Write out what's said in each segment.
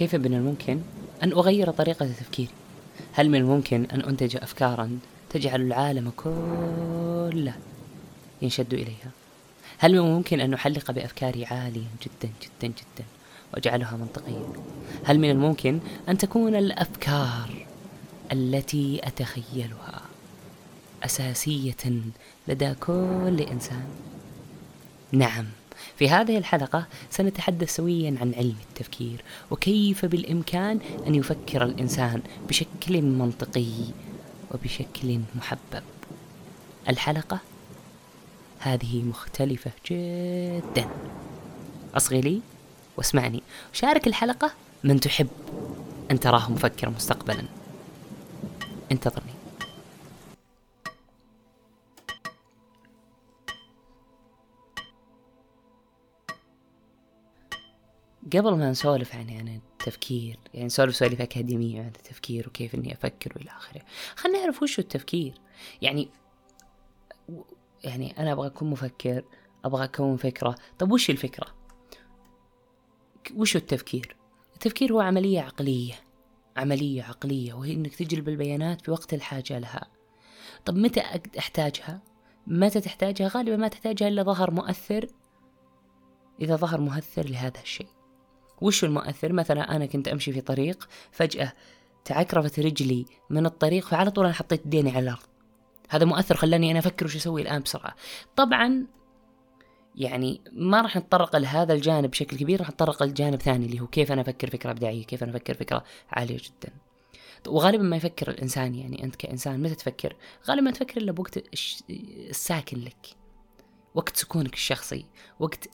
كيف من الممكن أن أغير طريقة تفكيري؟ هل من الممكن أن أنتج أفكارا تجعل العالم كله ينشد إليها؟ هل من الممكن أن أحلق بأفكاري عاليا جدا جدا جدا وأجعلها منطقية؟ هل من الممكن أن تكون الأفكار التي أتخيلها أساسية لدى كل إنسان؟ نعم في هذه الحلقة سنتحدث سويا عن علم التفكير وكيف بالإمكان أن يفكر الإنسان بشكل منطقي وبشكل محبب. الحلقة هذه مختلفة جدا. أصغي لي واسمعني وشارك الحلقة من تحب أن تراه مفكرا مستقبلا. انتظرني. قبل ما نسولف عن يعني التفكير يعني نسولف سوالف أكاديمية عن التفكير وكيف إني أفكر وإلى آخره. خلينا نعرف وش التفكير. يعني يعني أنا أبغى أكون مفكر أبغى أكون فكرة. طب وش الفكرة؟ وش التفكير؟ التفكير هو عملية عقلية عملية عقلية وهي إنك تجلب البيانات في وقت الحاجة لها. طب متى أحتاجها؟ متى تحتاجها؟ غالبا ما تحتاجها إلا ظهر مؤثر إذا ظهر مؤثر لهذا الشيء. وش المؤثر؟ مثلا أنا كنت أمشي في طريق فجأة تعكرفت رجلي من الطريق فعلى طول أنا حطيت ديني على الأرض. هذا مؤثر خلاني أنا أفكر وش أسوي الآن بسرعة. طبعا يعني ما راح نتطرق لهذا الجانب بشكل كبير راح نتطرق لجانب ثاني اللي هو كيف أنا أفكر فكرة إبداعية كيف أنا أفكر فكرة عالية جدا. وغالبا ما يفكر الإنسان يعني أنت كإنسان متى تفكر؟ غالبا ما تفكر إلا بوقت الساكن لك. وقت سكونك الشخصي. وقت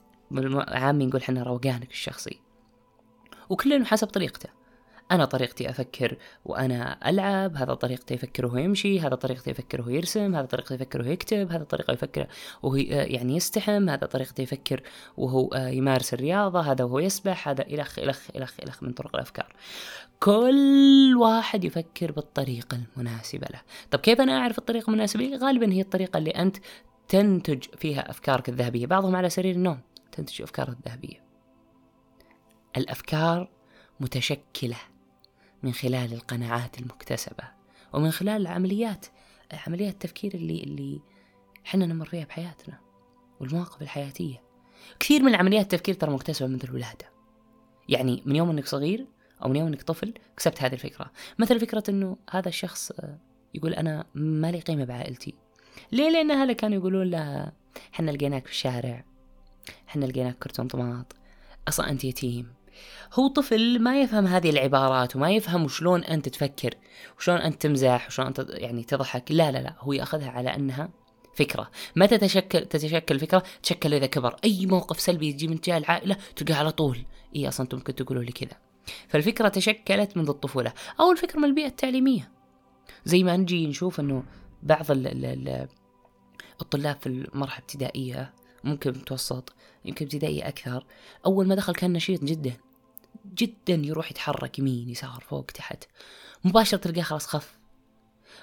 عامي نقول حنا روقانك الشخصي. وكل حسب طريقته. أنا طريقتي أفكر وأنا ألعب هذا طريقتي يفكر وهو يمشي هذا طريقتي يفكر وهو يرسم هذا طريقتي يفكر وهو يكتب هذا طريقة يفكر وهو يعني يستحم هذا طريقتي يفكر وهو يمارس الرياضة هذا وهو يسبح هذا إلخ إلخ إلخ إلخ من طرق الأفكار. كل واحد يفكر بالطريقة المناسبة له. طب كيف أنا أعرف الطريقة المناسبة لي؟ غالبا هي الطريقة اللي أنت تنتج فيها أفكارك الذهبية بعضهم على سرير النوم تنتج أفكار الذهبية. الأفكار متشكلة من خلال القناعات المكتسبة ومن خلال العمليات عمليات التفكير اللي اللي إحنا نمر فيها بحياتنا والمواقف الحياتية. كثير من عمليات التفكير ترى مكتسبة منذ الولادة. يعني من يوم إنك صغير أو من يوم إنك طفل كسبت هذه الفكرة. مثل فكرة إنه هذا الشخص يقول أنا ما لي قيمة بعائلتي. ليه؟ لأن اهله كانوا يقولون له إحنا لقيناك في الشارع إحنا لقيناك كرتون طماط أصلا أنت يتيم. هو طفل ما يفهم هذه العبارات وما يفهم شلون أنت تفكر وشلون أنت تمزح وشلون أنت يعني تضحك. لا لا لا هو يأخذها على أنها فكرة. متى تشكل تتشكل الفكرة تشكل إذا كبر. أي موقف سلبي يجي من تجاه العائلة تلقاه على طول. إي أصلا أنتم ممكن تقولوا لي كذا. فالفكرة تشكلت منذ الطفولة. أو الفكرة من البيئة التعليمية. زي ما نجي نشوف إنه بعض ال ال الطلاب في المرحلة الابتدائية ممكن متوسط يمكن ابتدائي أكثر أول ما دخل كان نشيط جدا. جدا يروح يتحرك يمين يسار فوق تحت. مباشرة تلقاه خلاص خف.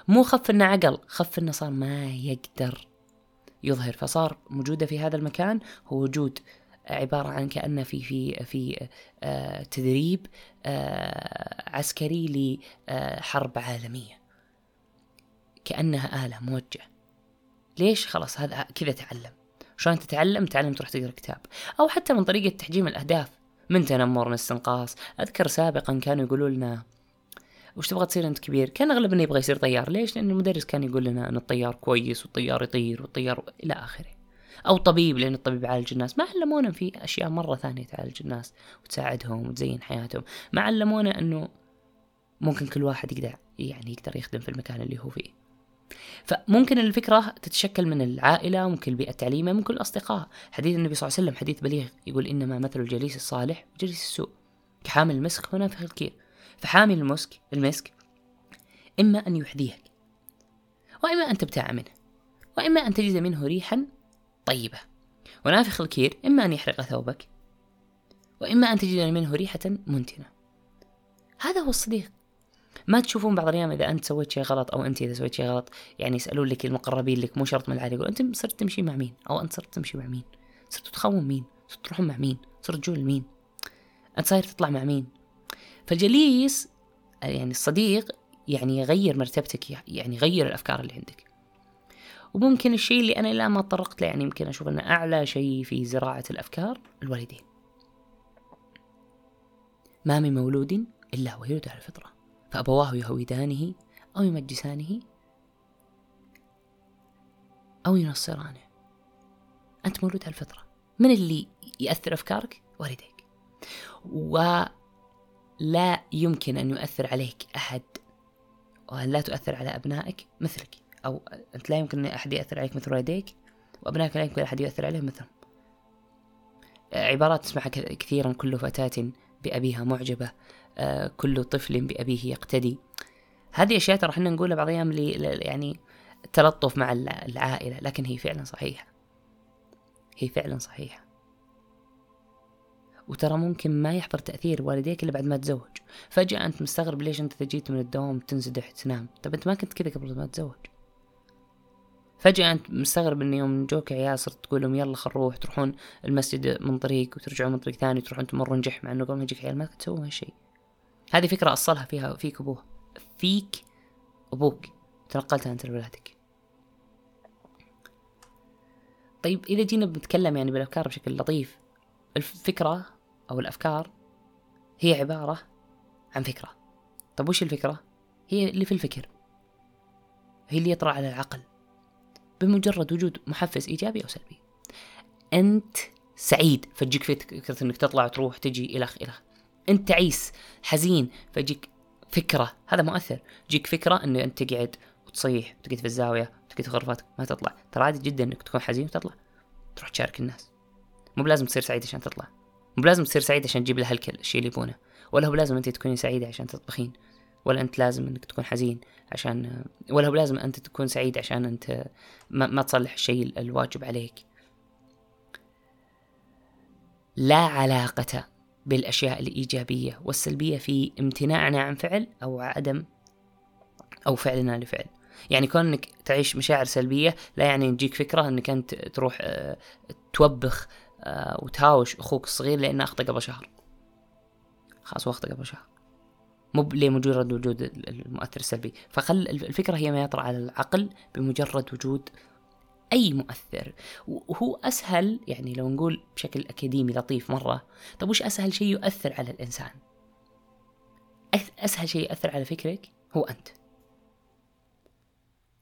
مو خف إنه عقل خف إنه صار ما يقدر يظهر. فصار وجوده في هذا المكان هو وجود عبارة عن كأنه في في في آه تدريب آه عسكري لحرب عالمية. كأنها آلة موجه ليش؟ خلاص هذا كذا تعلم. شلون تتعلم؟ تعلم تروح تقرأ كتاب. أو حتى من طريقة تحجيم الأهداف. من تنمر من استنقاص أذكر سابقا كانوا يقولوا لنا وش تبغى تصير أنت كبير؟ كان اغلبنا يبغى يصير طيار، ليش؟ لأن المدرس كان يقول لنا إن الطيار كويس والطيار يطير والطيار إلى آخره. أو طبيب لأن الطبيب يعالج الناس، ما علمونا في أشياء مرة ثانية تعالج الناس وتساعدهم وتزين حياتهم، ما علمونا إنه ممكن كل واحد يقدر يعني يقدر يخدم في المكان اللي هو فيه. فممكن الفكرة تتشكل من العائلة ممكن البيئة التعليمية ممكن الأصدقاء. حديث النبي صلى الله عليه وسلم حديث بليغ يقول إنما مثل الجليس الصالح وجليس السوء كحامل المسك ونافخ الكير. فحامل المسك المسك إما أن يحذيك وإما أن تبتاع منه وإما أن تجد منه ريحا طيبة. ونافخ الكير إما أن يحرق ثوبك وإما أن تجد منه ريحة منتنة. هذا هو الصديق. ما تشوفون بعض الأيام إذا أنت سويت شيء غلط أو أنت إذا سويت شيء غلط يعني يسألون لك المقربين لك مو شرط من العائله يقول أنت صرت تمشي مع مين؟ أو أنت صرت تمشي مع مين؟ صرت تخاوي مين؟ صرت تروحون مع مين؟ صرت تجون لمين؟ أنت صاير تطلع مع مين؟ فالجليس يعني الصديق يعني يغير مرتبتك يعني يغير الأفكار اللي عندك. وممكن الشيء اللي أنا الان ما تطرقت له يعني يمكن أشوف إنه أعلى شيء في زراعة الأفكار الوالدين. ما من مولود إلا ويولد على الفطرة. فأبواه يهودانه أو يمجسانه أو ينصرانه. أنت مولود على الفطره من اللي يأثر أفكارك؟ والديك. ولا يمكن أن يؤثر عليك أحد. وأن لا تؤثر على أبنائك؟ مثلك. أو أنت لا يمكن أن أحد يأثر عليك مثل والديك. وأبنائك لا يمكن أحد يؤثر عليهم مثلهم. عبارات تسمعها كثيرا كل فتاة بأبيها معجبة. كل طفل بأبيه يقتدي. هذه أشياء ترى إحنا نقولها بعض الأيام يعني تلطف مع العائلة لكن هي فعلا صحيحة. هي فعلا صحيحة. وترى ممكن ما يحضر تأثير والديك إلا بعد ما تزوج. فجأة أنت مستغرب ليش أنت جيت من الدوام تنسدح تنام. طب أنت ما كنت كذا قبل ما تتزوج فجأة أنت مستغرب إن يوم جوك عيال صرت تقول لهم يلا خل نروح تروحون المسجد من طريق وترجعون من طريق ثاني وتروحون تمرون جح مع إنه قبل ما يجيك عيال ما تسوون هالشيء. هذه فكرة أصلها فيها فيك أبوه. فيك أبوك. تنقلتها أنت لولادك طيب إذا جينا بنتكلم يعني بالأفكار بشكل لطيف الفكرة أو الأفكار هي عبارة عن فكرة. طب وش الفكرة؟ هي اللي في الفكر. هي اللي يطرأ على العقل. بمجرد وجود محفز إيجابي أو سلبي. أنت سعيد. فتجيك فكرة أنك تطلع وتروح تجي إلخ إلخ أنت تعيس حزين فجيك فكرة. هذا مؤثر. جيك فكرة أن أنت تقعد وتصيح وتقعد في الزاوية وتقعد في غرفتك ما تطلع. ترى عادي جدا أنك تكون حزين وتطلع. تروح تشارك الناس. مو بلازم تصير سعيد عشان تطلع. مو بلازم تصير سعيد عشان تجيب لها الشيء اللي يبونه. ولا هو لازم أنت تكوني سعيدة عشان تطبخين. ولا أنت لازم إنك تكون حزين عشان ولا هو لازم أنت تكون سعيد عشان أنت ما, ما تصلح الشيء الواجب عليك. لا علاقة بالأشياء الإيجابية والسلبية في امتناعنا عن فعل أو عدم أو فعلنا لفعل. يعني كونك تعيش مشاعر سلبية لا يعني تجيك فكرة إنك أنت تروح آه، توبخ آه، وتهاوش أخوك الصغير لأنه أخطأ قبل شهر. خلاص واخطا قبل شهر. مو لمجرد وجود المؤثر السلبي. فخل الفكرة هي ما يطرأ على العقل بمجرد وجود أي مؤثر. وهو أسهل يعني لو نقول بشكل أكاديمي لطيف مرة طب وش أسهل شيء يؤثر على الإنسان؟ أسهل شيء يؤثر على فكرك هو أنت.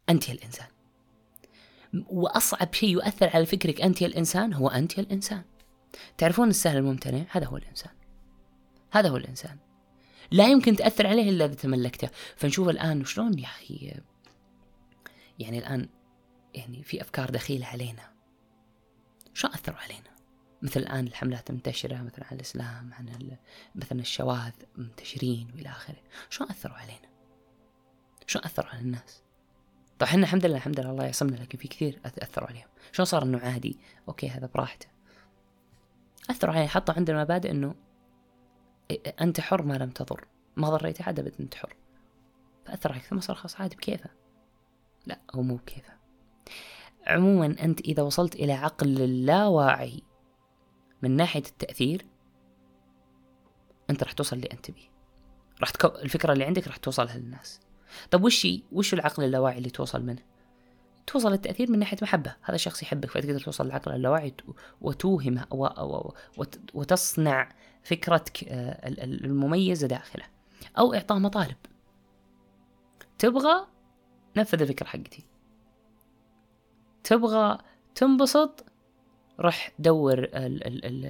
أنت يا الإنسان. وأصعب شيء يؤثر على فكرك أنت يا الإنسان هو أنت يا الإنسان. تعرفون السهل الممتنع؟ هذا هو الإنسان. هذا هو الإنسان. لا يمكن تأثر عليه إلا إذا تملكته. فنشوف الآن شلون يا أخي يعني الآن يعني في أفكار دخيلة علينا. شو أثروا علينا؟ مثل الآن الحملات المنتشرة مثلا عن الإسلام عن مثلا الشواذ منتشرين وإلى آخره. شو أثروا علينا؟ شو أثروا على الناس؟ طيب إحنا الحمد لله الحمد لله الله يعصمنا لكن في كثير أثروا عليهم. شلون صار إنه عادي؟ أوكي هذا براحته. أثروا عليه حطوا عندنا مبادئ إنه أنت حر ما لم تضر. ما ضريت أحد ابدا أنت حر. فأثر عليك ثم صار خلاص عادي بكيفه. لا هو مو بكيفه. عموما أنت إذا وصلت إلى عقل اللاواعي من ناحية التأثير أنت راح توصل اللي أنت تبيه. راح تكو... الفكرة اللي عندك راح توصلها للناس. طب وش وش العقل اللاواعي اللي توصل منه؟ توصل التأثير من ناحية محبة. هذا الشخص يحبك فتقدر توصل للعقل اللاواعي وتوهمه وتصنع فكرتك آه، المميزة داخله. أو إعطاء مطالب. تبغى؟ نفذ الفكرة حقتي. تبغى تنبسط روح دور ال ال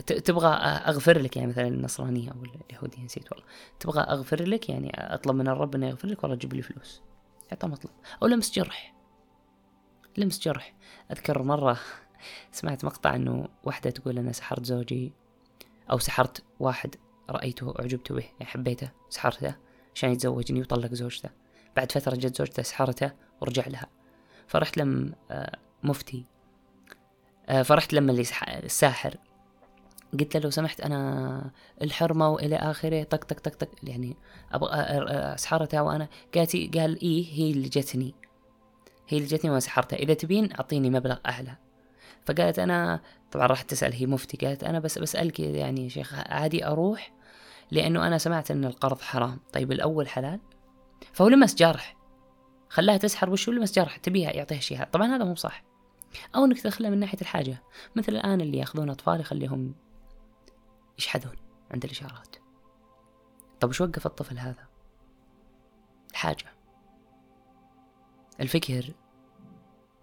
ال تبغى أغفر لك يعني مثلا النصرانية أو اليهودية نسيت والله. تبغى أغفر لك يعني أطلب من الرب إنه يغفر لك والله جيب لي فلوس. حتى مطلب. أو لمس جرح. لمس جرح. أذكر مرة سمعت مقطع إنه واحدة تقول أنا سحرت زوجي أو سحرت واحد رأيته اعجبت به يعني حبيته سحرته عشان يتزوجني وطلق زوجته. بعد فترة جت زوجته سحرته ورجع لها. فرحت لم آه، مفتي. آه، فرحت لما اللي الساحر. قلت له لو سمحت أنا الحرمة وإلى آخره طق طق طق طق يعني أبغى اسحرتها وأنا. قالت قال إيه هي اللي جتني هي اللي جتني وأنا سحرتها. إذا تبين أعطيني مبلغ أعلى. فقالت أنا طبعا راح تسأل هي مفتي. قالت أنا بس بسألك يعني شيخ عادي أروح؟ لأنه أنا سمعت أن القرض حرام. طيب الأول حلال؟ فهو لمس جرح. خلاها تسحر وش لمس جرح تبيها يعطيها شيء طبعا هذا مو صح. أو أنك تدخلها من ناحية الحاجة. مثل الآن اللي يأخذون أطفال يخليهم يشحذون عند الإشارات. طب وش وقف الطفل هذا؟ الحاجة. الفكر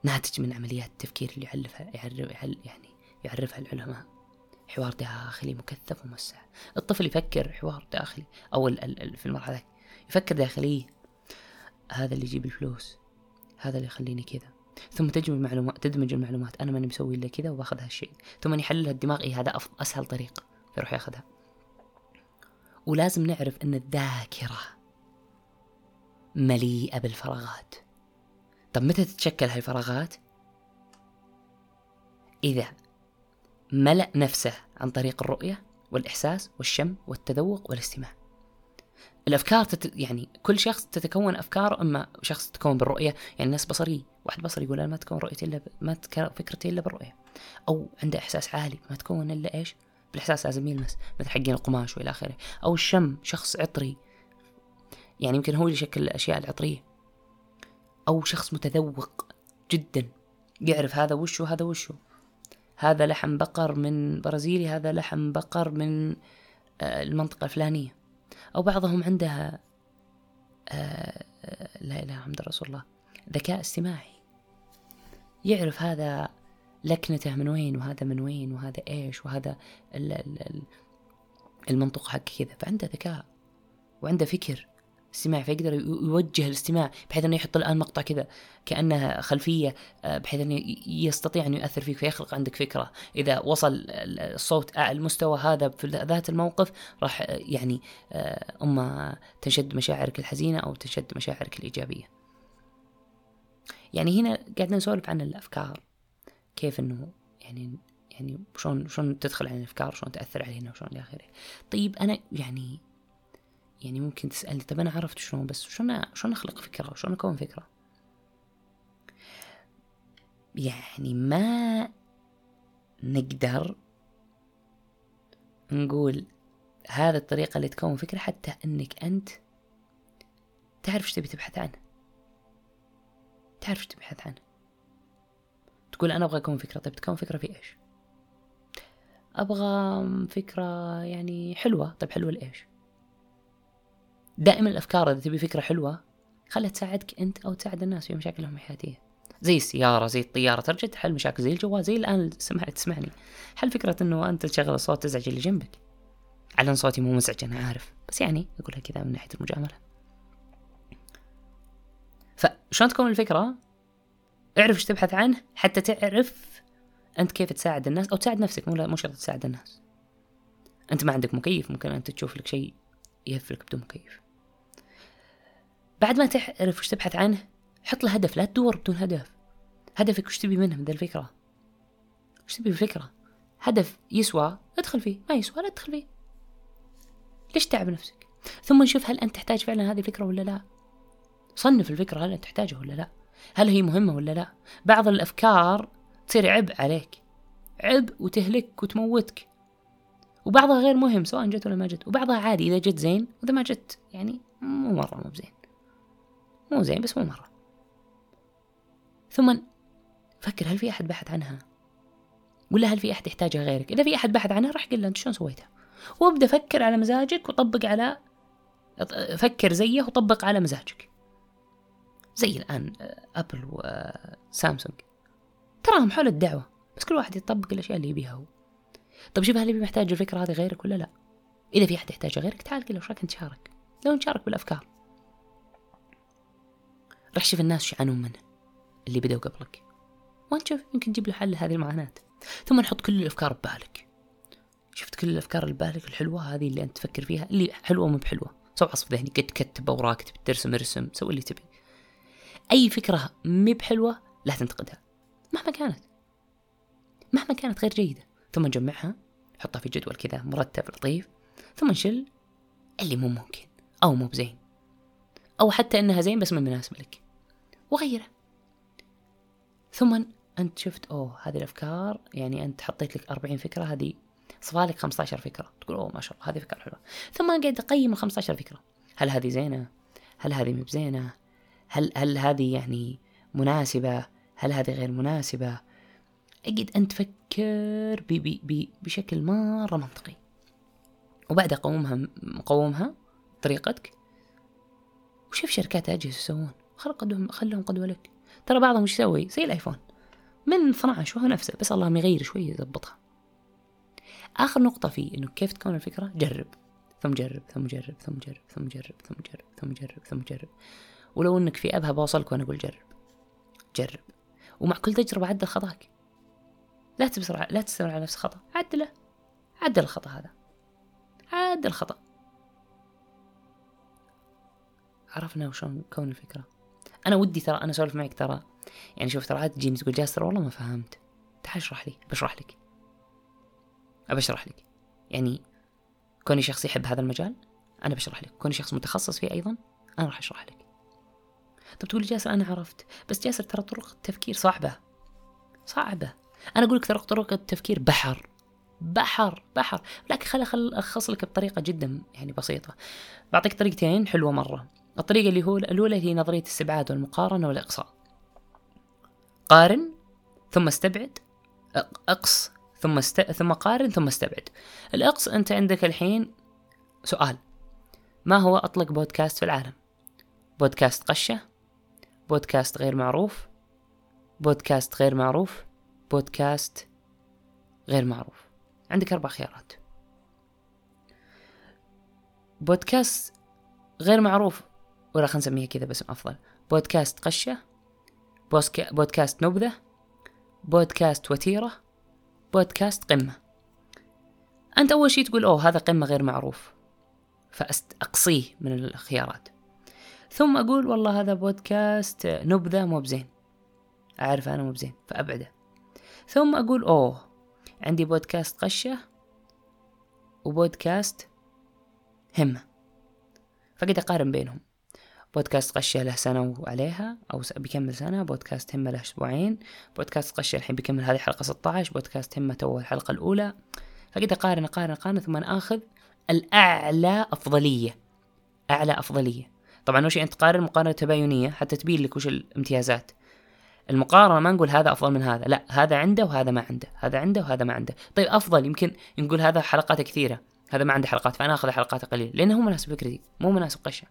ناتج من عمليات التفكير اللي يعلفها يعرف يعني يعرفها العلماء. حوار داخلي مكثف وموسع. الطفل يفكر حوار داخلي. أو في المرحلة يفكر داخليا هذا اللي يجيب الفلوس. هذا اللي يخليني كذا. ثم تجمع المعلومات تدمج المعلومات. أنا ماني مسوي إلا كذا وباخذ هالشيء. ثم يحللها الدماغ إيه هذا أسهل طريق يروح ياخذها. ولازم نعرف إن الذاكرة مليئة بالفراغات. طب متى تتشكل هاي الفراغات إذا ملأ نفسه عن طريق الرؤية والإحساس والشم والتذوق والاستماع. الأفكار تت... يعني كل شخص تتكون افكاره أما شخص تتكون بالرؤية يعني الناس بصري واحد بصري يقول أنا ما تكون رؤيتي إلا ب... ما تكون فكرتي إلا بالرؤية أو عنده إحساس عالي ما تكون إلا إيش؟ بالإحساس لازم يلمس مثل حقين القماش وإلى آخره أو الشم شخص عطري يعني يمكن هو اللي يشكل الأشياء العطرية أو شخص متذوق جدا يعرف هذا وشو هذا وشو هذا لحم بقر من برازيلي هذا لحم بقر من آه، المنطقة الفلانية. أو بعضهم عندها آه، لا إله محمد رسول الله ذكاء استماعي يعرف هذا لكنته من وين وهذا من وين وهذا إيش وهذا المنطق حق كذا فعنده ذكاء وعنده فكر. استماع فيقدر يوجه الاستماع بحيث إنه يحط الآن مقطع كذا كأنها خلفية آه، بحيث إنه يستطيع ان يؤثر فيك فيخلق عندك فكرة. إذا وصل الصوت أعلى المستوى هذا في ذات الموقف راح آه، يعني آه، اما تنشد مشاعرك الحزينة أو تنشد مشاعرك الإيجابية. يعني هنا قاعدين نسولف عن الأفكار. كيف إنه يعني يعني شلون شلون تدخل على الأفكار شلون تأثر علينا وشلون إلى آخره. طيب أنا يعني يعني ممكن تسألني طب أنا عرفت شلون بس شلون شلون أخلق فكرة؟ شلون أكون فكرة؟ يعني ما نقدر نقول هذا الطريقة اللي تكون فكرة حتى أنك أنت تعرف إيش تبي تبحث عنه. تعرف إيش تبحث عنه. تقول أنا أبغى أكون فكرة طيب تكون فكرة في إيش؟ أبغى فكرة يعني حلوة طيب حلوة لإيش؟ دائما الأفكار إذا تبي فكرة حلوة خلها تساعدك أنت أو تساعد الناس في مشاكلهم الحياتية. زي السيارة زي الطيارة ترجع تحل مشاكل زي الجوال زي الآن سمع تسمعني. حل فكرة إنه أنت تشغل الصوت تزعج اللي جنبك؟ على أن صوتي مو مزعج أنا عارف بس يعني أقولها كذا من ناحية المجاملة. فشلون تكون الفكرة؟ اعرف إيش تبحث عنه حتى تعرف أنت كيف تساعد الناس أو تساعد نفسك مو مو شرط تساعد الناس. أنت ما عندك مكيف ممكن أنت تشوف لك شيء يهفلك بدون مكيف. بعد ما تعرف وش تبحث عنه حط له هدف لا تدور بدون هدف. هدفك وش تبي منه من ذا الفكرة. وش تبي الفكرة هدف يسوى ادخل فيه ما يسوى لا تدخل فيه. ليش تعب نفسك؟ ثم نشوف هل أنت تحتاج فعلا هذه الفكرة ولا لا. صنف الفكرة هل أنت تحتاجها ولا لا؟ هل هي مهمة ولا لا؟ بعض الأفكار تصير عبء عليك. عبء وتهلك وتموتك. وبعضها غير مهم سواء جت ولا ما جت. وبعضها عادي إذا جت زين وإذا ما جت يعني مو مرة مو بزين. مو زين بس مو مرة. ثم فكر هل في أحد بحث عنها؟ ولا هل في أحد يحتاجها غيرك؟ إذا في أحد بحث عنها راح قل له أنت شلون سويتها؟ وابدأ فكر على مزاجك وطبق على فكر زيه وطبق على مزاجك. زي الآن أبل وسامسونج تراهم حول الدعوة بس كل واحد يطبق الأشياء اللي يبيها هو. طيب شوف هل محتاج الفكرة هذه غيرك ولا لا؟ إذا في أحد يحتاجها غيرك تعال قل له وش رايك نتشارك لو نشارك بالأفكار. راح شوف الناس شو يعانون منه اللي بدأوا قبلك. وانت يمكن تجيب له حل لهذه المعاناة. ثم نحط كل الأفكار ببالك. شفت كل الأفكار اللي ببالك الحلوة هذه اللي أنت تفكر فيها اللي حلوة مو بحلوة. سوي عصف ذهني قد كتب أوراق تبي ترسم ارسم سوي اللي تبي. أي فكرة مي بحلوة لا تنتقدها. مهما كانت. مهما كانت غير جيدة. ثم نجمعها نحطها في جدول كذا مرتب لطيف. ثم نشل اللي مو ممكن أو مو بزين. أو حتى إنها زين بس ما مناسب لك. وغيره. ثم أنت شفت أوه هذه الأفكار يعني أنت حطيت لك أربعين فكرة هذه صفالك 15 فكرة. تقول أوه ما شاء الله هذه فكرة حلوة. ثم قاعد اقيم ال 15 فكرة. هل هذه زينة؟ هل هذه مو بزينة؟ هل هل هذه يعني مناسبة؟ هل هذه غير مناسبة؟ اقعد أنت تفكر بي بي بي بشكل مرة منطقي. وبعدها قومها قومها طريقتك. وشوف شركات أجهزة يسوون. خل قدوهم خلهم قدوة لك. ترى بعضهم إيش يسوي؟ زي الآيفون. من 12 وهو نفسه بس الله يغير شوي يضبطها. آخر نقطة فيه إنه كيف تكون الفكرة؟ جرب. ثم جرب ثم جرب ثم جرب ثم جرب ثم جرب ثم جرب ثم جرب. ولو إنك في ابها بوصلك وأنا أقول جرب. جرب. ومع كل تجربة عدل خطاك. لا تبصر لا تستمر على نفس الخطأ. عدله. عدل الخطأ هذا. عدل الخطأ. عرفنا وشون كون الفكرة. أنا ودي ترى أنا أسولف معك ترى. يعني شوف ترى تجيني تقول جاسر والله ما فهمت. تعال اشرح لي بشرح لك. ابشرح لك. يعني كوني شخص يحب هذا المجال أنا بشرح لك. كوني شخص متخصص فيه أيضا أنا راح أشرح لك. طب تقول جاسر أنا عرفت. بس جاسر ترى طرق التفكير صعبة. صعبة. أنا أقول لك ترى طرق التفكير بحر. بحر بحر. لكن خل خل لك بطريقة جدا يعني بسيطة. بعطيك طريقتين حلوة مرة. الطريقة اللي هو الأولى هي نظرية الاستبعاد والمقارنة والإقصاء. قارن ثم استبعد. أقص ثم است... ثم قارن ثم استبعد. الأقص أنت عندك الحين سؤال. ما هو أطلق بودكاست في العالم؟ بودكاست قشه بودكاست غير معروف بودكاست غير معروف بودكاست غير معروف. عندك أربع خيارات. بودكاست غير معروف ولا خلينا نسميها كذا باسم أفضل. بودكاست قشة بودكاست نبذة بودكاست وتيرة بودكاست قمة. أنت أول شيء تقول أوه هذا قمة غير معروف. فأقصيه من الخيارات. ثم أقول والله هذا بودكاست نبذة مو بزين. أعرف أنا مو بزين فأبعده. ثم أقول أوه عندي بودكاست قشة وبودكاست همة. فقد أقارن بينهم. بودكاست قشة له سنة وعليها أو بيكمل سنة بودكاست همة له أسبوعين. بودكاست قشة الحين بيكمل هذه الحلقة 16 بودكاست همة تو الحلقة الأولى. فقد أقارن أقارن أقارن ثم آخذ الأعلى أفضلية. أعلى أفضلية. طبعا وش أنت تقارن مقارنة تباينية حتى تبين لك وش الامتيازات. المقارنة ما نقول هذا أفضل من هذا لا هذا عنده وهذا ما عنده هذا عنده وهذا ما عنده. طيب أفضل يمكن نقول هذا حلقاته كثيرة هذا ما عنده حلقات فأنا أخذ حلقاته قليل لأنه مو مناسب فكرتي مو مناسب قشه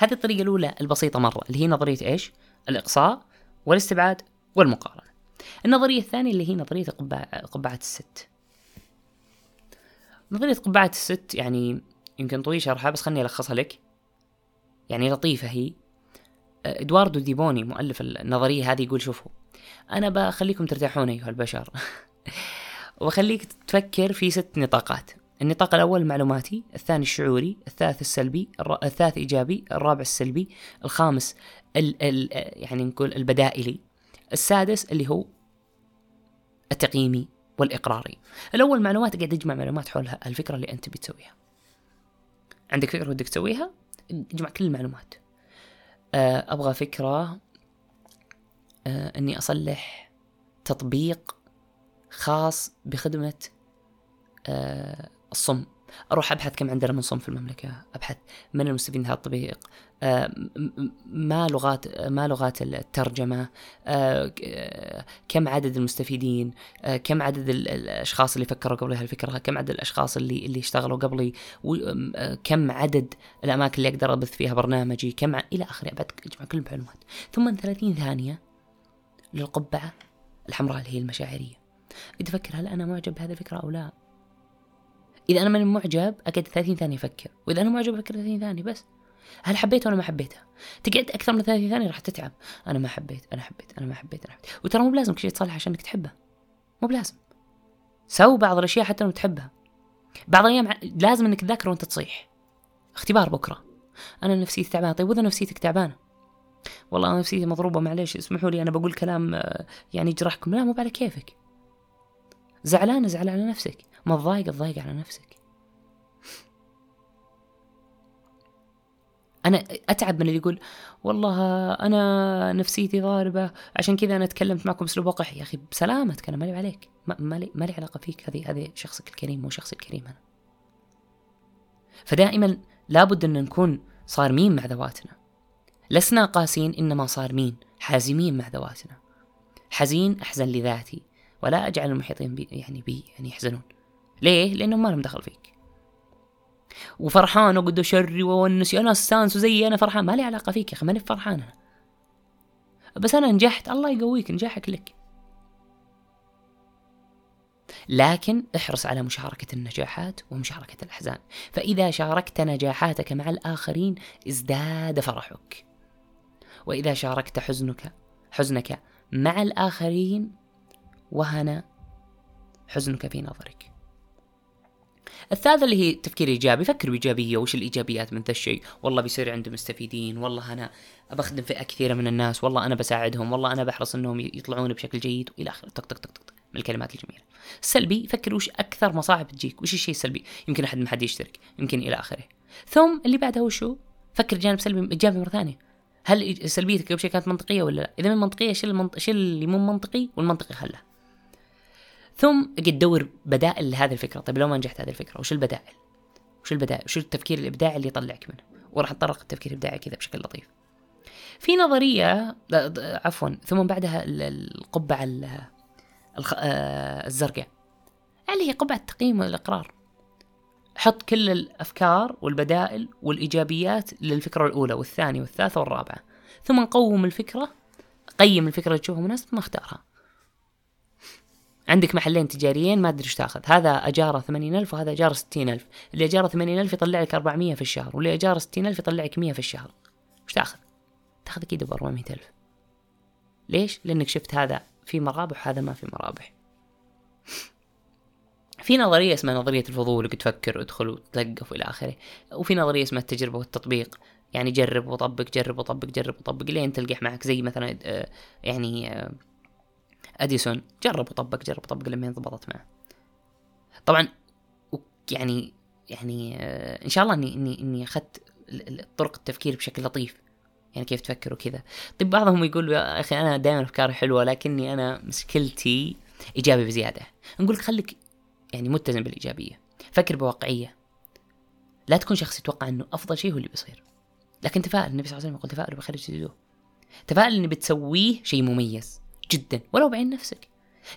هذه الطريقة الأولى البسيطة مرة اللي هي نظرية إيش؟ الإقصاء والاستبعاد والمقارنة. النظرية الثانية اللي هي نظرية قبعة الست. نظرية قبعة الست يعني يمكن طويل شرحها بس خلني ألخصها لك. يعني لطيفة هي. إدواردو ديبوني مؤلف النظرية هذه يقول شوفوا أنا بخليكم ترتاحون أيها البشر. وخليك تفكر في ست نطاقات. النطاق الأول المعلوماتي الثاني الشعوري الثالث السلبي الثالث إيجابي الرابع السلبي الخامس ال ال يعني نقول البدائلي السادس اللي هو التقييمي والإقراري. الأول معلومات قاعد تجمع معلومات حول الفكرة اللي أنت بتسويها عندك فكرة ودك تسويها؟ اجمع كل المعلومات. آه، أبغى فكرة آه، إني أصلح تطبيق خاص بخدمة آه، الصم. أروح أبحث كم عندنا من صم في المملكة أبحث من المستفيدين هذا التطبيق ما لغات ما لغات الترجمة؟ كم عدد المستفيدين؟ كم عدد الأشخاص اللي فكروا قبل هالفكرة؟ كم عدد الأشخاص اللي اللي اشتغلوا قبلي؟ كم عدد الأماكن اللي أقدر أبث فيها برنامجي؟ كم إلى آخره. بعد أجمع كل المعلومات. ثم 30 ثانية للقبعة الحمراء اللي هي المشاعرية. أفكر هل أنا معجب بهذه الفكرة أو لا؟ إذا أنا ماني معجب أقعد 30 ثانية أفكر وإذا أنا معجب أفكر 30 ثانية بس. هل حبيته ولا ما حبيته تقعد أكثر من 30 ثانية راح تتعب. أنا ما حبيت أنا حبيت أنا ما حبيت أنا حبيت. وترى مو بلازم كل شيء تصلح عشانك تحبه. مو بلازم. سو بعض الأشياء حتى لو تحبها. بعض الأيام لازم إنك تذاكر وأنت تصيح. اختبار بكرة. أنا نفسيتي تعبانة. طيب وإذا نفسيتك تعبانة؟ والله أنا نفسيتي مضروبة معليش اسمحوا لي أنا بقول كلام آه، يعني يجرحكم. لا مو على كيفك. زعلانة زعل على نفسك. متضايقه تضايق على نفسك. أنا أتعب من اللي يقول والله أنا نفسيتي ضاربة عشان كذا أنا تكلمت معكم بأسلوب وقح يا أخي بسلامتك أنا مالي عليك. ما لي ما لي علاقة فيك هذه هذه شخصك الكريم مو شخصي الكريم أنا. فدائما لابد أن نكون صارمين مع ذواتنا. لسنا قاسين إنما صارمين حازمين مع ذواتنا. حزين أحزن لذاتي ولا أجعل المحيطين بي يعني بي يعني يحزنون. ليه؟ لانهم ما لهم دخل فيك. وفرحان وقد شري وونسي. أنا استانس وزي أنا فرحان. ما لي علاقة فيك يا أخي ماني فرحان أنا. بس أنا نجحت. الله يقويك نجاحك لك. لكن احرص على مشاركة النجاحات ومشاركة الأحزان. فإذا شاركت نجاحاتك مع الآخرين ازداد فرحك. وإذا شاركت حزنك حزنك مع الآخرين وهن حزنك في نظرك. الثالثة اللي هي تفكير إيجابي. فكر بايجابيه وش الإيجابيات من ذا الشيء؟ والله بيصير عندي مستفيدين. والله أنا بخدم فئة كثيرة من الناس. والله أنا بساعدهم. والله أنا بحرص إنهم يطلعون بشكل جيد. وإلى آخره. تك تك تك تك من الكلمات الجميلة. السلبي فكر وش أكثر مصاعب تجيك؟ وش الشيء السلبي؟ يمكن أحد ما حد يشترك. يمكن إلى آخره. ثم اللي بعدها وشو؟ فكر جانب سلبي ايجابي مرة ثانية. هل سلبيتك قبل شيء كانت منطقية ولا لا؟ إذا من منطقية شيل المنط... شيل اللي مو منطقي والمنطقي خله ثم أجي تدور بدائل لهذه الفكرة. طيب لو ما نجحت هذه الفكرة وش البدائل؟ وش البدائل؟ وش التفكير الإبداعي اللي يطلعك منه؟ وراح نطرق التفكير الإبداعي كذا بشكل لطيف. في نظرية عفوا ثم بعدها القبعة آه، الزرقاء. اللي هي قبعة التقييم والاقرار حط كل الأفكار والبدائل والإيجابيات للفكرة الأولى والثانية والثالثة والرابعة. ثم نقوم الفكرة قيم الفكرة اللي تشوفها مناسبه ثم اختارها. عندك محلين تجاريين ما ادري إيش تاخذ. هذا أجارة ثمانين ألف وهذا أجارة ستين ألف. اللي أجارة ثمانين ألف يطلع لك 400 في الشهر واللي أجارة ستين ألف يطلع لك 100 في الشهر. إيش تاخذ؟ تاخذ أكيد ب 400 ألف. ليش؟ لأنك شفت هذا في مرابح وهذا ما في مرابح. في نظرية اسمها نظرية الفضول انك تفكر وادخل وتلقف وإلى آخره. وفي نظرية اسمها التجربة والتطبيق. يعني جرب وطبق جرب وطبق جرب وطبق لين تلقح معك. زي مثلا آه، يعني آه، أديسون جرب وطبق جرب وطبق لما ضبطت معه. طبعا يعني يعني آه، إن شاء الله إني إني إني أخذت طرق التفكير بشكل لطيف. يعني كيف تفكر وكذا. طيب بعضهم يقول يا أخي أنا دائما أفكاري حلوة لكني أنا مشكلتي إيجابي بزيادة. نقول لك خليك يعني متزن بالإيجابية. فكر بواقعية. لا تكون شخص يتوقع إنه أفضل شيء هو اللي بيصير. لكن تفائل النبي صلى الله عليه وسلم يقول تفائلوا بخير تجدوه. تفائل إني بتسويه شيء مميز. جدا ولو بعين نفسك.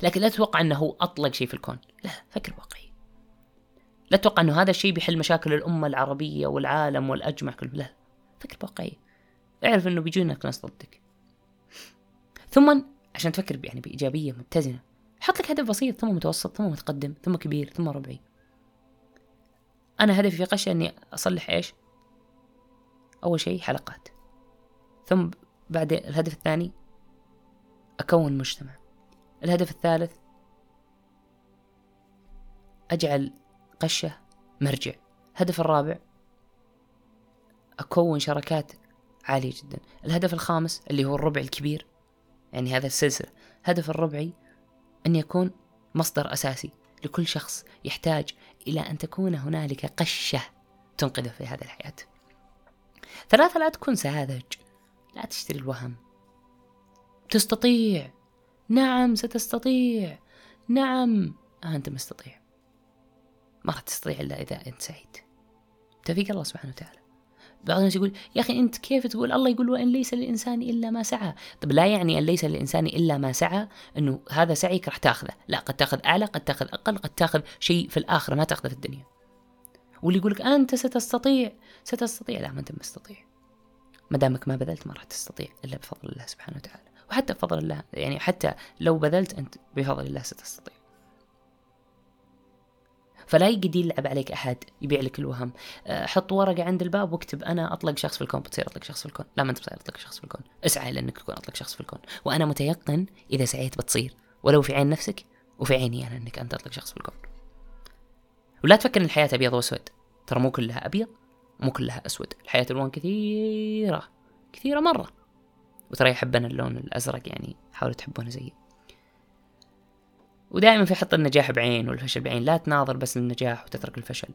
لكن لا تتوقع إنه هو أطلق شيء في الكون. لا فكر واقعي. لا تتوقع إنه هذا الشيء بيحل مشاكل الأمة العربية والعالم والأجمع كله. لا فكر واقعي. اعرف إنه بيجونك ناس ضدك. ثم عشان تفكر يعني بإيجابية متزنه حط لك هدف بسيط ثم متوسط ثم متقدم ثم كبير ثم ربعي. أنا هدفي في قشه إني أصلح إيش؟ أول شيء حلقات. ثم بعد الهدف الثاني أكون مجتمع. الهدف الثالث أجعل قشة مرجع. الهدف الرابع أكون شركات عالية جدا. الهدف الخامس اللي هو الربع الكبير يعني هذا السلسلة. الهدف الربعي أن يكون مصدر أساسي لكل شخص يحتاج إلى أن تكون هنالك قشة تنقذه في هذه الحياة. ثلاثة لا تكون ساذج. لا تشتري الوهم. تستطيع. نعم ستستطيع. نعم. آه أنت مستطيع. ما راح تستطيع إلا إذا أنت سعيد توفيق الله سبحانه وتعالى. بعض الناس يقول يا أخي أنت كيف تقول؟ الله يقول وإن ليس للإنسان إلا ما سعى. طب لا يعني أن ليس للإنسان إلا ما سعى أنه هذا سعيك راح تأخذه. لا قد تأخذ أعلى قد تأخذ أقل قد تأخذ شيء في الآخرة ما تأخذه في الدنيا. واللي يقول لك أنت ستستطيع. ستستطيع. لا ما أنت مستطيع. ما دامك ما بذلت ما راح تستطيع إلا بفضل الله سبحانه وتعالى. وحتى بفضل الله. يعني حتى لو بذلت أنت بفضل الله ستستطيع. فلا يقدر يلعب عليك أحد يبيع لك الوهم. آه، حط ورقة عند الباب واكتب أنا أطلق شخص في الكون بتصير أطلق شخص في الكون. لا ما أنت بتصير أطلق شخص في الكون. اسعى لأنك تكون أطلق شخص في الكون. وأنا متيقن إذا سعيت بتصير. ولو في عين نفسك وفي عيني أنا أنك أنت أطلق شخص في الكون. ولا تفكر أن الحياة أبيض وأسود. ترى مو كلها أبيض مو كلها أسود. الحياة ألوان كثيرة كثيرة مرة. وترى يحبنا اللون الأزرق يعني حاولوا تحبونه زيي ودائما في حط النجاح بعين والفشل بعين لا تناظر بس النجاح وتترك الفشل.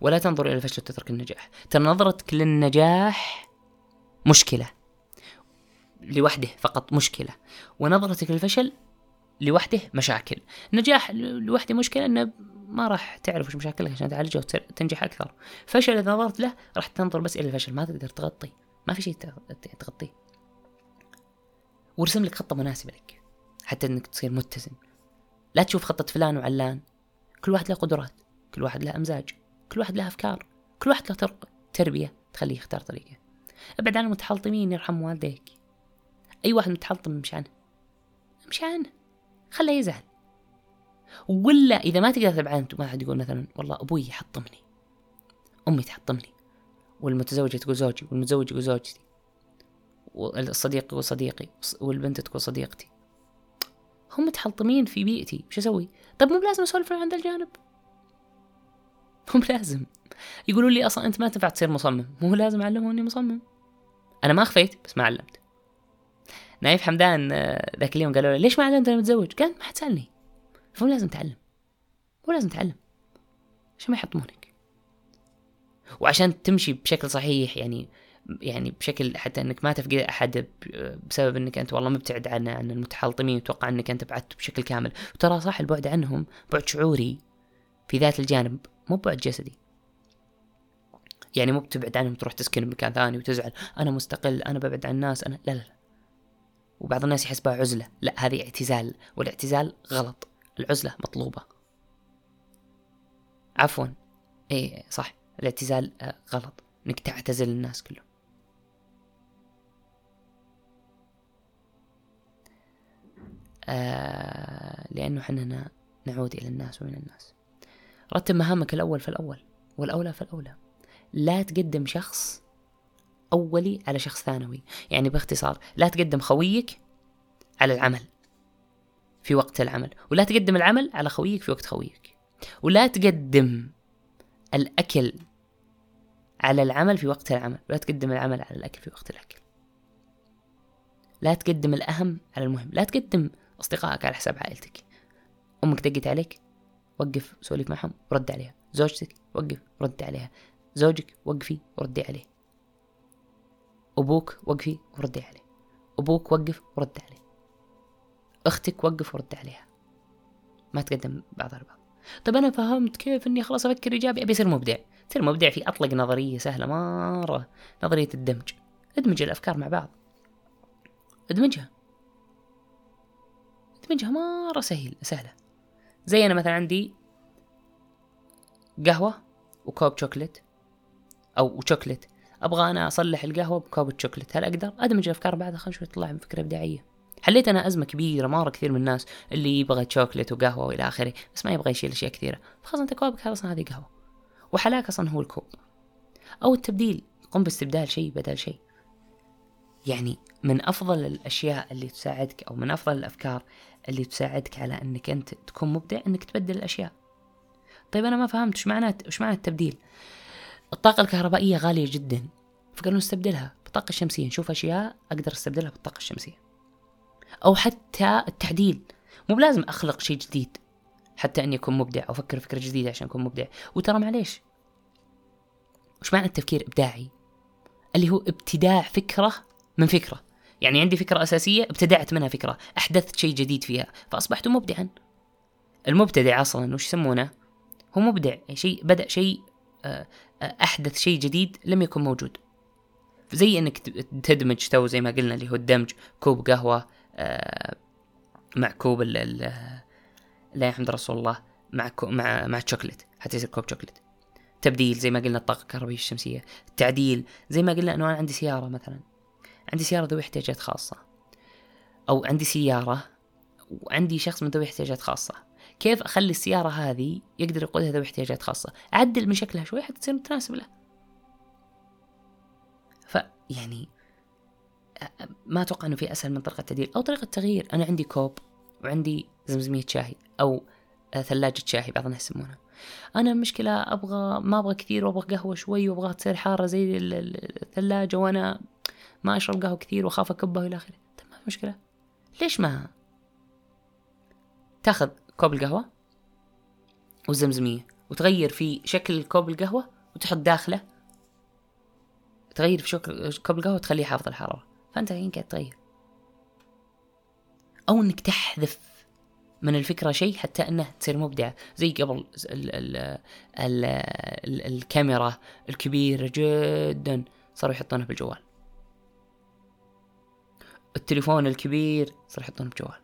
ولا تنظر إلى الفشل وتترك النجاح. ترى نظرتك للنجاح مشكلة. لوحده فقط مشكلة. ونظرتك للفشل لوحده مشاكل. نجاح لوحده مشكلة إنه ما راح تعرف وش مشاكلك عشان تعالجها وتنجح أكثر. فشل إذا نظرت له راح تنظر بس إلى الفشل ما تقدر تغطي. ما في شيء تغطيه. وارسم لك خطة مناسبة لك. حتى إنك تصير متزن. لا تشوف خطة فلان وعلان. كل واحد له قدرات. كل واحد له أمزاج. كل واحد له أفكار. كل واحد له طرق. تربية تخليه يختار طريقة. ابعد عن المتحلطمين يرحم والديك. أي واحد متحلطم امشي عنه امشي عنه خله يزعل. ولا إذا ما تقدر تبعد ما حد يقول مثلا والله أبوي يحطمني. أمي تحطمني. والمتزوجة تقول زوجي والمتزوج يقول زوجتي. والصديق يقول صديقي والبنت تقول صديقتي. هم متحلطمين في بيئتي وش أسوي؟ طيب مو بلازم أسولف عند الجانب؟ مو بلازم. يقولوا لي أصلا أنت ما تنفع تصير مصمم. مو لازم اعلمهم إني مصمم. أنا ما خفيت بس ما علمت. نايف حمدان آه، ذاك اليوم قالوا له ليش ما علمت أنا متزوج؟ قال ما حد سألني. لازم تعلم. مو لازم تعلم. عشان ما يحطمونك؟ وعشان تمشي بشكل صحيح يعني يعني بشكل حتى إنك ما تفقد أحد بسبب إنك أنت والله مبتعد عن عن المتحلطمين وتوقع إنك أنت بعدت بشكل كامل. وترى صح البعد عنهم بعد شعوري في ذات الجانب مو بعد جسدي. يعني مو بتبعد عنهم تروح تسكن بمكان ثاني وتزعل أنا مستقل أنا ببعد عن الناس أنا لا لا لا. وبعض الناس يحسبها عزلة لا هذه اعتزال والاعتزال غلط العزلة مطلوبة. عفوا. إيه صح الاعتزال آه، غلط إنك تعتزل الناس كلهم. آه لأنه حنا نعود إلى الناس ومن الناس. رتب مهامك الأول في الأول والأولى في الأولى. لا تقدم شخص أولي على شخص ثانوي. يعني باختصار لا تقدم خويك على العمل في وقت العمل ولا تقدم العمل على خويك في وقت خويك. ولا تقدم الأكل على العمل في وقت العمل ولا تقدم العمل على الأكل في وقت الأكل. لا تقدم الأهم على المهم لا تقدم أصدقائك على حساب عائلتك. أمك دقت عليك وقف سولف معهم ورد عليها. زوجتك وقف ورد عليها. زوجك وقفي وردي عليه. أبوك وقفي وردي عليه. أبوك وقف ورد عليه. أختك وقف ورد عليها. ما تقدم بعض البعض طيب أنا فهمت كيف إني خلاص أفكر إيجابي. أبي أصير مبدع. تصير مبدع في أطلق نظرية سهلة مرة. نظرية الدمج. ادمج الأفكار مع بعض. ادمجها. ادمجها مرة سهل سهلة. زي أنا مثلا عندي قهوة وكوب شوكلت أو شوكلت أبغى أنا أصلح القهوة بكوب شوكلت هل أقدر؟ أدمج الأفكار بعدها خلينا شوي تطلع فكرة إبداعية. حليت أنا أزمة كبيرة مرة كثير من الناس اللي يبغى شوكلت وقهوة وإلى آخره بس ما يبغى يشيل أشياء كثيرة. فخلاص أنت كوبك أصلا هذه قهوة. وحلاك أصلا هو الكوب. أو التبديل قم باستبدال شيء بدل شيء. يعني من أفضل الأشياء اللي تساعدك أو من أفضل الأفكار اللي تساعدك على أنك أنت تكون مبدع أنك تبدل الأشياء. طيب أنا ما فهمت وش معنى وش معنى التبديل؟ الطاقة الكهربائية غالية جدا فقالوا نستبدلها بالطاقة الشمسية نشوف أشياء أقدر أستبدلها بالطاقة الشمسية. أو حتى التعديل مو بلازم أخلق شيء جديد حتى أني أكون مبدع أو أفكر فكرة جديدة عشان أكون مبدع. وترى معليش وش معنى التفكير إبداعي؟ اللي هو ابتداع فكرة من فكرة. يعني عندي فكرة أساسية ابتدعت منها فكرة أحدثت شيء جديد فيها فأصبحت مبدعا. المبتدع أصلا وش يسمونه؟ هو مبدع شيء بدأ شيء آه، آه، أحدث شيء جديد لم يكن موجود. زي إنك تدمج تو زي ما قلنا اللي هو الدمج كوب قهوة آه، مع كوب ال لا يحمد رسول الله مع كو مع مع شوكليت حتى يصير كوب شوكليت تبديل زي ما قلنا الطاقة الكهربائية الشمسية. التعديل زي ما قلنا انه أنا عندي سيارة مثلا. عندي سيارة ذوي احتياجات خاصة. أو عندي سيارة وعندي شخص من ذوي احتياجات خاصة. كيف أخلي السيارة هذه يقدر يقودها ذوي احتياجات خاصة؟ أعدل من شكلها شوي حتى تصير متناسب له. فيعني ما أتوقع أنه في أسهل من طريقة التعديل أو طريقة تغيير أنا عندي كوب وعندي زمزمية شاي أو ثلاجة شاي بعض الناس يسمونها. أنا المشكلة أبغى ما أبغى كثير وأبغى قهوة شوي وأبغى تصير حارة زي الثلاجة وأنا ما اشرب قهوه كثير وأخاف اكبها إلى آخره. طيب ما في مشكلة. ليش ما تاخذ كوب القهوة والزمزمية وتغير في شكل كوب القهوة وتحط داخله؟ تغير في شكل كوب القهوة وتخليه حافظ الحرارة. فأنت الحين قاعد تغير أو إنك تحذف من الفكرة شيء حتى انها تصير مبدعة زي قبل ال ال ال ال الكاميرا الكبيرة جدا صاروا يحطونها بالجوال. التليفون الكبير صاروا يحطونه بجوال.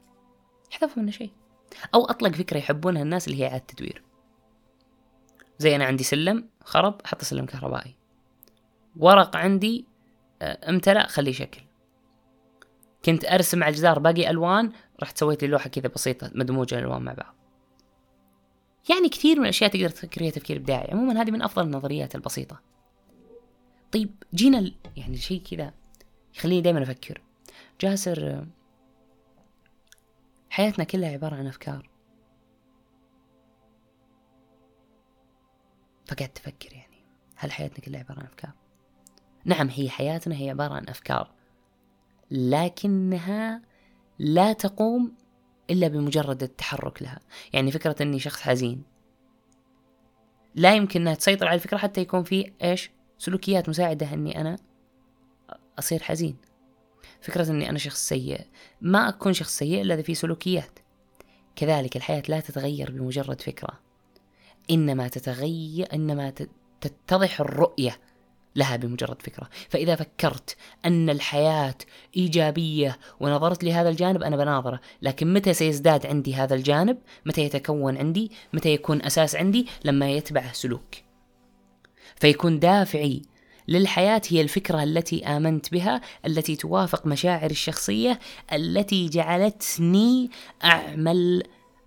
حذفوا منه شيء. أو أطلق فكرة يحبونها الناس اللي هي اعادة تدوير زي أنا عندي سلم خرب أحط سلم كهربائي. ورق عندي آه، امتلأ خليه شكل كنت أرسم على الجدار باقي ألوان رحت سويت لي لوحة كذا بسيطة مدموجة الألوان مع بعض. يعني كثير من الأشياء تقدر تفكر فيها تفكير إبداعي. عموما هذه من أفضل النظريات البسيطة. طيب جينا. يعني شيء كذا يخليني دائما أفكر. جاسر حياتنا كلها عبارة عن أفكار. فقعدت تفكر يعني هل حياتنا كلها عبارة عن أفكار؟ نعم هي حياتنا هي عبارة عن أفكار لكنها لا تقوم إلا بمجرد التحرك لها. يعني فكرة أني شخص حزين لا يمكن أنها تسيطر على الفكرة حتى يكون في إيش؟ سلوكيات مساعدة أني أنا أصير حزين. فكرة أني أنا شخص سيء. ما أكون شخص سيء إلا إذا في سلوكيات. كذلك الحياة لا تتغير بمجرد فكرة. إنما تتغير إنما تتضح الرؤية لها بمجرد فكرة. فإذا فكرت أن الحياة إيجابية ونظرت لهذا الجانب أنا بناظره. لكن متى سيزداد عندي هذا الجانب؟ متى يتكون عندي؟ متى يكون أساس عندي؟ لما يتبعه سلوك. فيكون دافعي للحياة هي الفكرة التي آمنت بها التي توافق مشاعري الشخصية التي جعلتني أعمل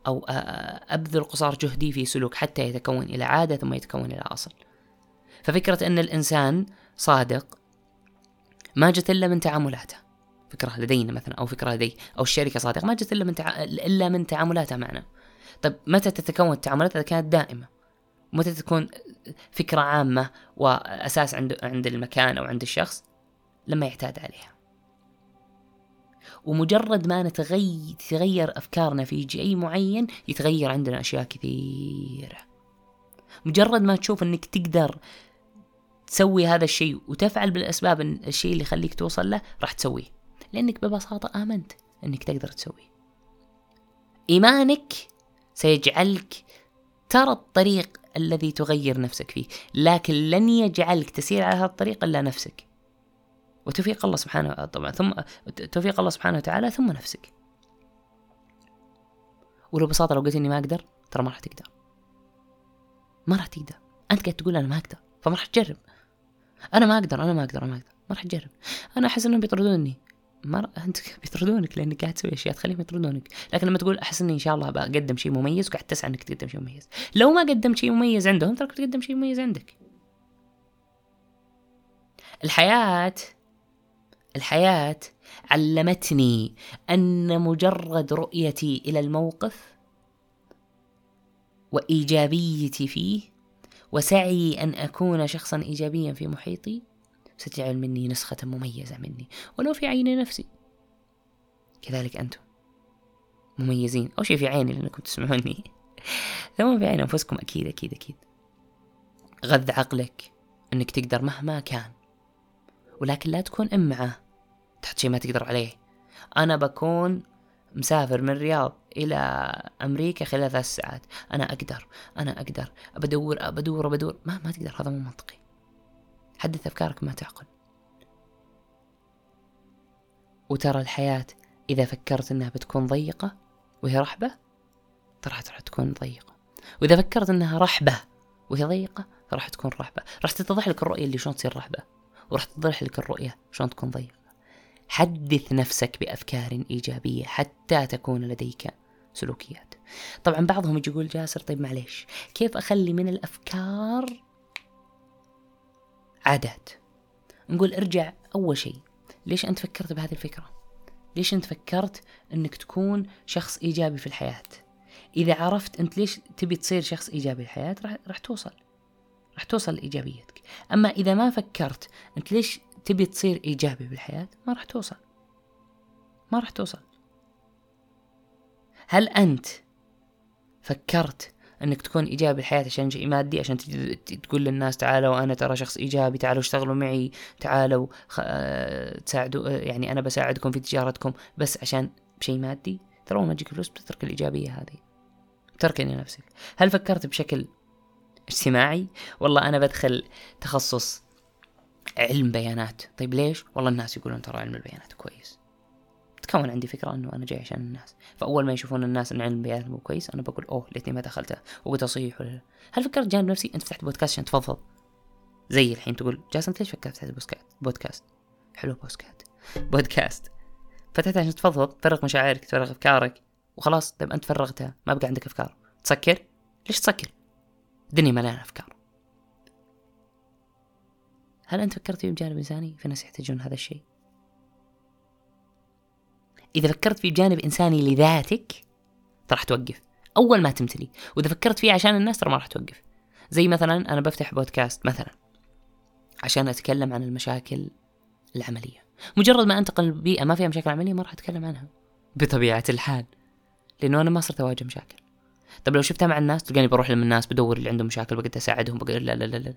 أو أبذل قصار جهدي في سلوك حتى يتكون إلى عادة ثم يتكون إلى أصل. ففكرة أن الإنسان صادق ما جت إلا من تعاملاته. فكرة لدينا مثلا أو فكرة لدي أو الشركة صادقة ما جت إلا من تع... إلا من تعاملاتها معنا. طيب متى تتكون التعاملات إذا كانت دائمة؟ متى تكون فكرة عامة وأساس عند عند المكان أو عند الشخص لما يعتاد عليها. ومجرد ما نتغير تتغير أفكارنا في شيء معين يتغير عندنا أشياء كثيرة. مجرد ما تشوف أنك تقدر تسوي هذا الشيء وتفعل بالأسباب الشيء اللي يخليك توصل له راح تسويه لأنك ببساطة آمنت إنك تقدر تسويه. إيمانك سيجعلك ترى الطريق الذي تغير نفسك فيه. لكن لن يجعلك تسير على هذا الطريق إلا نفسك. وتوفيق الله سبحانه طبعا ثم توفيق الله سبحانه وتعالى ثم نفسك. ولو ببساطه لو قلت إني ما أقدر ترى ما راح تقدر. ما راح تقدر. أنت قاعد تقول أنا ما أقدر فما راح تجرب. أنا ما أقدر أنا ما أقدر أنا ما أقدر ما راح تجرب. أنا أحس إنهم بيطردوني. ما. انت بيطردونك لأنك قاعد تسوي أشياء تخليهم يطردونك لكن لما تقول أحس إني إن شاء الله بقدم شيء مميز وقاعد تسعى إنك تقدم شيء مميز لو ما قدمت شيء مميز عندهم تراك تقدم شيء مميز عندك الحياة الحياة علمتني أن مجرد رؤيتي إلى الموقف وإيجابيتي فيه وسعي أن أكون شخصا إيجابيا في محيطي ستجعل مني نسخة مميزة مني ولو في عين نفسي. كذلك أنتم. مميزين. أو شيء في عيني لأنكم تسمعوني. ثم في عين أنفسكم أكيد أكيد أكيد. غذ عقلك أنك تقدر مهما كان. ولكن لا تكون إمعة تحت شيء ما تقدر عليه. أنا بكون مسافر من الرياض إلى أمريكا خلال ثلاث ساعات. أنا أقدر أنا أقدر. بدور بدور بدور ما ما تقدر. هذا مو منطقي. حدث أفكارك ما تعقل. وترى الحياة إذا فكرت إنها بتكون ضيقة وهي رحبة ترى راح تكون ضيقة. وإذا فكرت إنها رحبة وهي ضيقة راح تكون رحبة. راح تتضح لك الرؤية اللي شلون تصير رحبة وراح تتضح لك الرؤية شلون تكون ضيقة. حدث نفسك بأفكار إيجابية حتى تكون لديك سلوكيات. طبعا بعضهم يجي يقول جاسر طيب معليش كيف أخلي من الأفكار عادات. نقول ارجع أول شيء ليش أنت فكرت بهذه الفكرة؟ ليش أنت فكرت أنك تكون شخص إيجابي في الحياة؟ إذا عرفت أنت ليش تبي تصير شخص إيجابي في الحياة راح, راح توصل. راح توصل لإيجابيتك. أما إذا ما فكرت أنت ليش تبي تصير إيجابي بالحياة ما راح توصل. ما راح توصل. هل أنت فكرت إنك تكون إيجابي الحياة عشان شيء مادي عشان تقول للناس تعالوا أنا ترى شخص إيجابي تعالوا اشتغلوا معي تعالوا خ... آه، تساعدوا آه، يعني أنا بساعدكم في تجارتكم بس عشان شيء مادي. ترى ما تجيك فلوس بتترك الإيجابية هذه. تركني نفسك. هل فكرت بشكل اجتماعي؟ والله أنا بدخل تخصص علم بيانات. طيب ليش؟ والله الناس يقولون ترى علم البيانات كويس. تكون عندي فكرة إنه أنا جاي عشان الناس. فأول ما يشوفون الناس إن علم البيانات مو كويس أنا بقول أوه ليتني ما دخلته. وبتصيح ولا هل فكرت جانب نفسي؟ أنت فتحت بودكاست عشان تفضفض. زي الحين تقول جاسم ليش فكرت فتحت بودكاست؟ حلو بودكاست بودكاست. فتحت عشان تفضفض تفرغ مشاعرك تفرغ أفكارك وخلاص طيب أنت فرغتها ما بقى عندك أفكار. تسكر؟ ليش تسكر؟ الدنيا مليانة أفكار. هل أنت فكرت في بجانب إنساني؟ في ناس يحتاجون هذا الشيء. إذا فكرت في جانب إنساني لذاتك ترى راح توقف. أول ما تمتلي. وإذا فكرت فيه عشان الناس ترى ما راح توقف. زي مثلا أنا بفتح بودكاست مثلا عشان أتكلم عن المشاكل العملية. مجرد ما أنتقل لبيئة ما فيها مشاكل عملية ما راح أتكلم عنها. بطبيعة الحال. لأنه أنا ما صرت أواجه مشاكل. طب لو شفتها مع الناس تلقاني بروح للناس الناس بدور اللي عندهم مشاكل بقدر أساعدهم بقدر لا لا لا لا.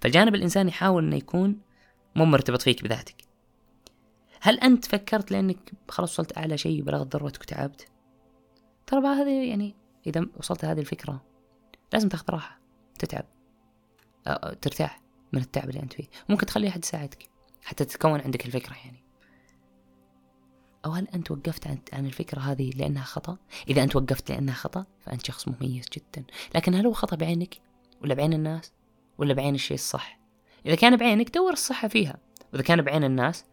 فالجانب الإنساني يحاول إنه يكون مو مرتبط فيك بذاتك. هل أنت فكرت لأنك خلاص وصلت أعلى شيء بلغت ذروتك وتعبت ترى بعد هذه يعني إذا وصلت هذه الفكرة لازم تاخذ راحة تتعب ترتاح من التعب اللي أنت فيه ممكن تخلي أحد يساعدك حتى تتكون عندك الفكرة يعني أو هل أنت وقفت عن الفكرة هذه لأنها خطأ؟ إذا أنت وقفت لأنها خطأ فأنت شخص مميز جدا لكن هل هو خطأ بعينك؟ ولا بعين الناس؟ ولا بعين الشيء الصح؟ إذا كان بعينك دور الصحة فيها وإذا كان بعين الناس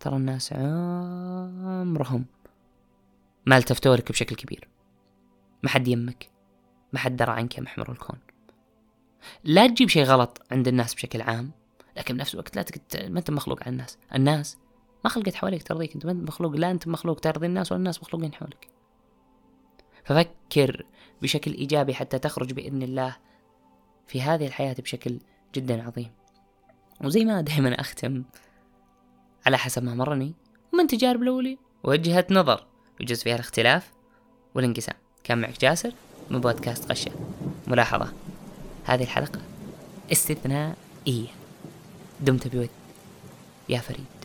ترى الناس عمرهم ما التفتوا لك بشكل كبير. ما حد يمك ما حد درى عنك يا محمر الكون. لا تجيب شيء غلط عند الناس بشكل عام لكن بنفس الوقت لا تكت... ما أنت مخلوق على الناس. الناس ما خلقت حواليك ترضيك أنت ما أنت مخلوق. لا أنت مخلوق ترضي الناس ولا الناس مخلوقين حولك. ففكر بشكل إيجابي حتى تخرج بإذن الله في هذه الحياة بشكل جدا عظيم. وزي ما دائما أختم على حسب ما مرني ومن تجارب الأولين. وجهة نظر يجوز فيها الاختلاف والانقسام. كان معك جاسر من بودكاست قشة ملاحظة هذه الحلقة استثنائية. دمت بود يا فريد.